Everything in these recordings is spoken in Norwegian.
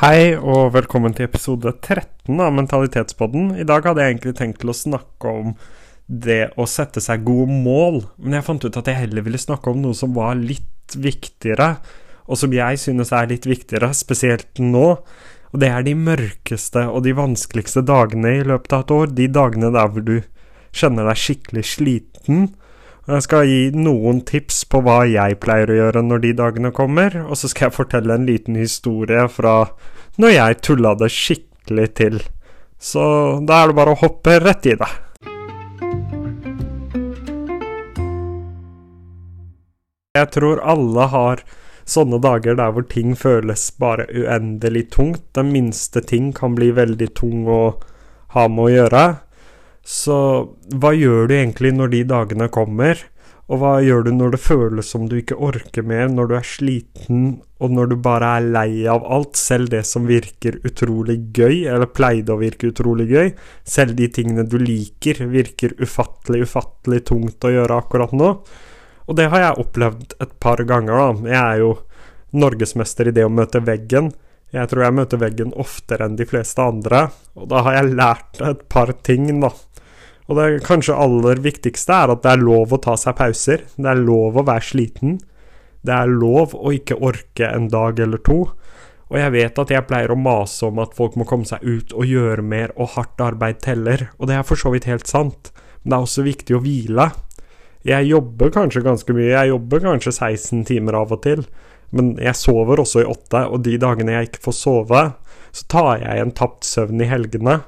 Hei og velkommen til episode 13 av Mentalitetspodden. I dag hadde jeg egentlig tenkt til å snakke om det å sette seg gode mål, men jeg fant ut at jeg heller ville snakke om noe som var litt viktigere, og som jeg synes er litt viktigere, spesielt nå. Og det er de mørkeste og de vanskeligste dagene i løpet av et år. De dagene der hvor du kjenner deg skikkelig sliten. Jeg skal gi noen tips på hva jeg pleier å gjøre når de dagene kommer, og så skal jeg fortelle en liten historie fra når jeg tulla det skikkelig til. Så da er det bare å hoppe rett i det. Jeg tror alle har sånne dager der hvor ting føles bare uendelig tungt. Den minste ting kan bli veldig tung å ha med å gjøre. Så hva gjør du egentlig når de dagene kommer? Og hva gjør du når det føles som du ikke orker mer, når du er sliten, og når du bare er lei av alt, selv det som virker utrolig gøy, eller pleide å virke utrolig gøy, selv de tingene du liker, virker ufattelig, ufattelig tungt å gjøre akkurat nå? Og det har jeg opplevd et par ganger, da. Jeg er jo norgesmester i det å møte veggen. Jeg tror jeg møter veggen oftere enn de fleste andre, og da har jeg lært et par ting, da. Og det kanskje aller viktigste er at det er lov å ta seg pauser. Det er lov å være sliten. Det er lov å ikke orke en dag eller to. Og jeg vet at jeg pleier å mase om at folk må komme seg ut og gjøre mer, og hardt arbeid teller, og det er for så vidt helt sant, men det er også viktig å hvile. Jeg jobber kanskje ganske mye, jeg jobber kanskje 16 timer av og til, men jeg sover også i åtte, og de dagene jeg ikke får sove, så tar jeg en tapt søvn i helgene.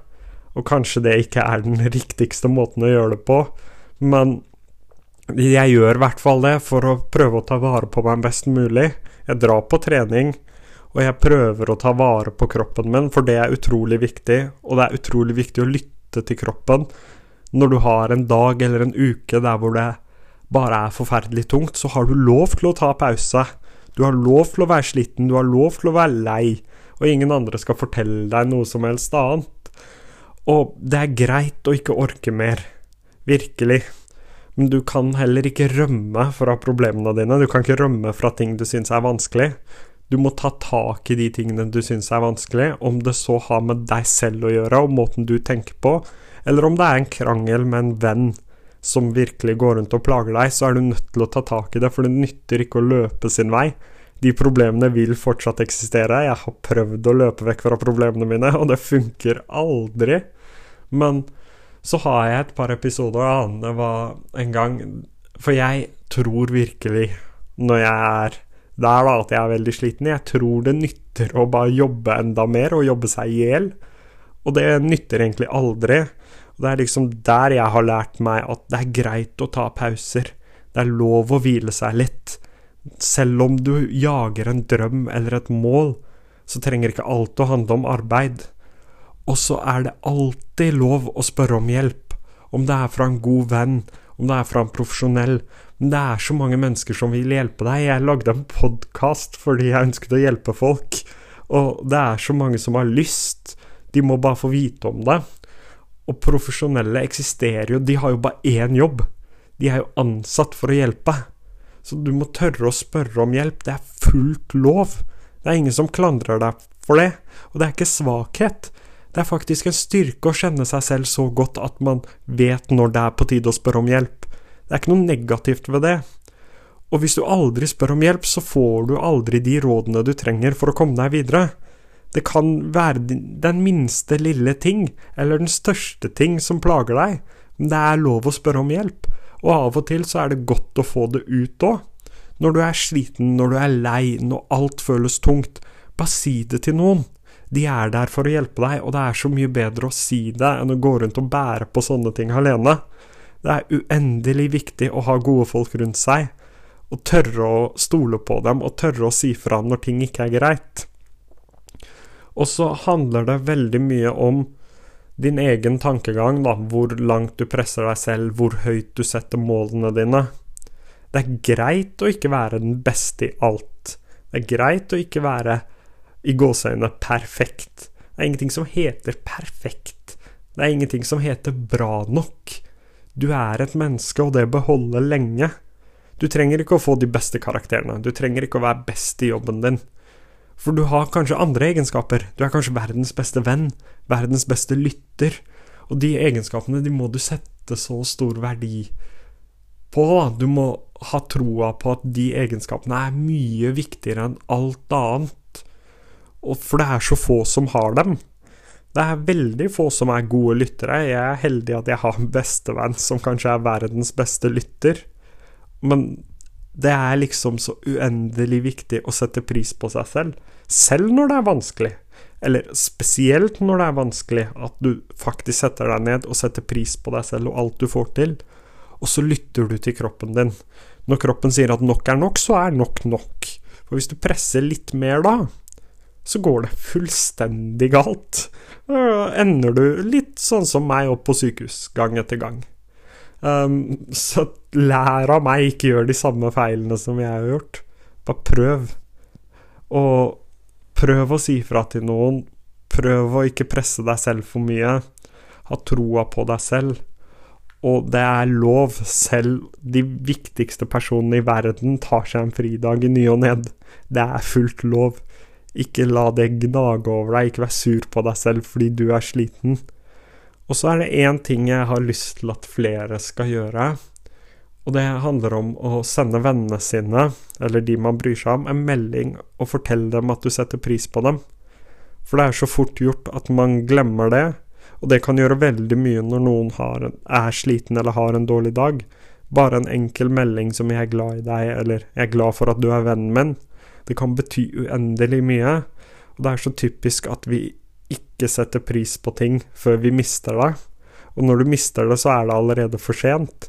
Og kanskje det ikke er den riktigste måten å gjøre det på, men jeg gjør i hvert fall det for å prøve å ta vare på meg best mulig. Jeg drar på trening, og jeg prøver å ta vare på kroppen min, for det er utrolig viktig, og det er utrolig viktig å lytte til kroppen. Når du har en dag eller en uke der hvor det bare er forferdelig tungt, så har du lov til å ta pause. Du har lov til å være sliten, du har lov til å være lei, og ingen andre skal fortelle deg noe som helst annet. Og det er greit å ikke orke mer. Virkelig. Men du kan heller ikke rømme fra problemene dine. Du kan ikke rømme fra ting du syns er vanskelig. Du må ta tak i de tingene du syns er vanskelig, om det så har med deg selv å gjøre, og måten du tenker på, eller om det er en krangel med en venn som virkelig går rundt og plager deg, så er du nødt til å ta tak i det, for det nytter ikke å løpe sin vei. De problemene vil fortsatt eksistere. Jeg har prøvd å løpe vekk fra problemene mine, og det funker aldri. Men så har jeg et par episoder av Det var en gang For jeg tror virkelig, når jeg er der, da, at jeg er veldig sliten Jeg tror det nytter å bare jobbe enda mer, og jobbe seg i hjel. Og det nytter egentlig aldri. Og det er liksom der jeg har lært meg at det er greit å ta pauser. Det er lov å hvile seg litt. Selv om du jager en drøm eller et mål, så trenger ikke alt å handle om arbeid. Og så er det alltid lov å spørre om hjelp, om det er fra en god venn, om det er fra en profesjonell. Men det er så mange mennesker som vil hjelpe deg. Jeg lagde en podkast fordi jeg ønsket å hjelpe folk, og det er så mange som har lyst. De må bare få vite om det. Og profesjonelle eksisterer jo, de har jo bare én jobb. De er jo ansatt for å hjelpe. Så du må tørre å spørre om hjelp. Det er fullt lov. Det er ingen som klandrer deg for det. Og det er ikke svakhet. Det er faktisk en styrke å kjenne seg selv så godt at man vet når det er på tide å spørre om hjelp. Det er ikke noe negativt ved det. Og hvis du aldri spør om hjelp, så får du aldri de rådene du trenger for å komme deg videre. Det kan være den minste lille ting, eller den største ting, som plager deg, men det er lov å spørre om hjelp og av og til så er det godt å få det ut òg. Når du er sliten, når du er lei, når alt føles tungt, bare si det til noen. De er der for å hjelpe deg, og det er så mye bedre å si det enn å gå rundt og bære på sånne ting alene. Det er uendelig viktig å ha gode folk rundt seg, og tørre å stole på dem, og tørre å si fra når ting ikke er greit. Og så handler det veldig mye om din egen tankegang, da, hvor langt du presser deg selv, hvor høyt du setter målene dine. Det er greit å ikke være den beste i alt. Det er greit å ikke være i gåseøynene perfekt. Det er ingenting som heter perfekt. Det er ingenting som heter bra nok. Du er et menneske, og det bør holde lenge. Du trenger ikke å få de beste karakterene. Du trenger ikke å være best i jobben din. For du har kanskje andre egenskaper. Du er kanskje verdens beste venn, verdens beste lytter. Og de egenskapene de må du sette så stor verdi på. Du må ha troa på at de egenskapene er mye viktigere enn alt annet. Og for det er så få som har dem. Det er veldig få som er gode lyttere. Jeg er heldig at jeg har en bestevenn som kanskje er verdens beste lytter. Men det er liksom så uendelig viktig å sette pris på seg selv, selv når det er vanskelig. Eller spesielt når det er vanskelig, at du faktisk setter deg ned og setter pris på deg selv og alt du får til. Og så lytter du til kroppen din. Når kroppen sier at nok er nok, så er nok nok. For hvis du presser litt mer da, så går det fullstendig galt. Da ender du litt sånn som meg opp på sykehus gang etter gang. Um, så lær av meg, ikke gjør de samme feilene som jeg har gjort. Bare prøv. Og prøv å si fra til noen. Prøv å ikke presse deg selv for mye. Ha troa på deg selv. Og det er lov, selv de viktigste personene i verden tar seg en fridag i ny og ned. Det er fullt lov. Ikke la det gnage over deg, ikke vær sur på deg selv fordi du er sliten. Og så er det én ting jeg har lyst til at flere skal gjøre, og det handler om å sende vennene sine, eller de man bryr seg om, en melding og fortelle dem at du setter pris på dem. For det er så fort gjort at man glemmer det, og det kan gjøre veldig mye når noen har, er sliten eller har en dårlig dag. Bare en enkel melding som 'jeg er glad i deg', eller 'jeg er glad for at du er vennen min', det kan bety uendelig mye. Og det er så typisk at vi ikke setter pris på ting før vi mister det. Og når du mister det, så er det allerede for sent.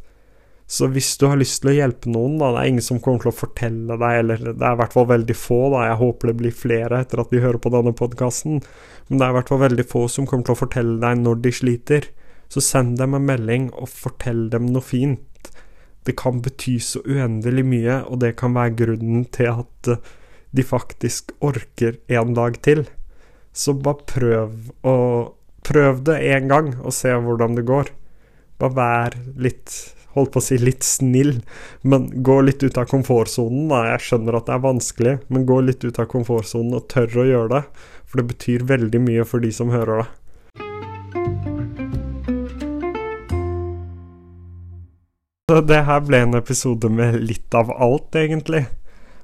Så hvis du har lyst til å hjelpe noen, da, det er ingen som kommer til å fortelle deg, eller det er i hvert fall veldig få, da, jeg håper det blir flere etter at de hører på denne podkasten, men det er i hvert fall veldig få som kommer til å fortelle deg når de sliter. Så send dem en melding, og fortell dem noe fint. Det kan bety så uendelig mye, og det kan være grunnen til at de faktisk orker en dag til. Så bare prøv å Prøv det én gang, og se hvordan det går. Bare vær litt Holdt på å si litt snill, men gå litt ut av komfortsonen. Jeg skjønner at det er vanskelig, men gå litt ut av komfortsonen og tør å gjøre det. For det betyr veldig mye for de som hører det. Det her ble en episode med litt av alt, egentlig.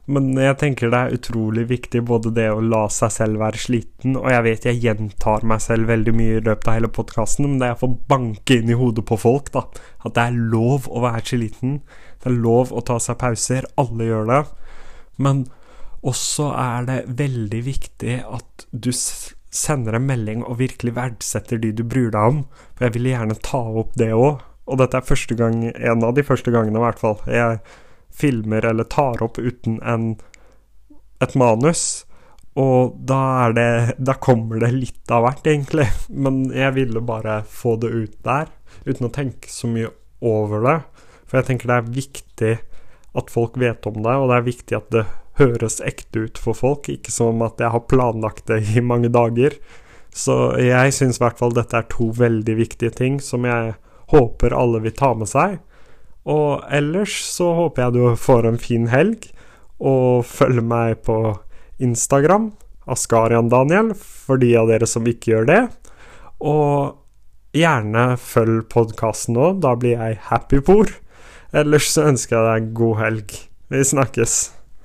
Men jeg tenker det er utrolig viktig både det å la seg selv være sliten, og jeg vet jeg gjentar meg selv veldig mye i løpet av hele podkasten, men det er å banke inn i hodet på folk, da. At det er lov å være sliten. Det er lov å ta seg pauser. Alle gjør det. Men også er det veldig viktig at du sender en melding og virkelig verdsetter de du bryr deg om. For jeg ville gjerne ta opp det òg. Og dette er første gang, en av de første gangene, i hvert fall. Jeg filmer eller tar opp uten en, et manus. Og da er det Da kommer det litt av hvert, egentlig. Men jeg ville bare få det ut der, uten å tenke så mye over det. For jeg tenker det er viktig at folk vet om det, og det er viktig at det høres ekte ut for folk, ikke som at jeg har planlagt det i mange dager. Så jeg syns i hvert fall dette er to veldig viktige ting som jeg håper alle vil ta med seg. Og ellers så håper jeg du får en fin helg, og følg meg på Instagram, Askarian Daniel, for de av dere som ikke gjør det. Og gjerne følg podkasten nå, da blir jeg happy por. Ellers så ønsker jeg deg god helg. Vi snakkes.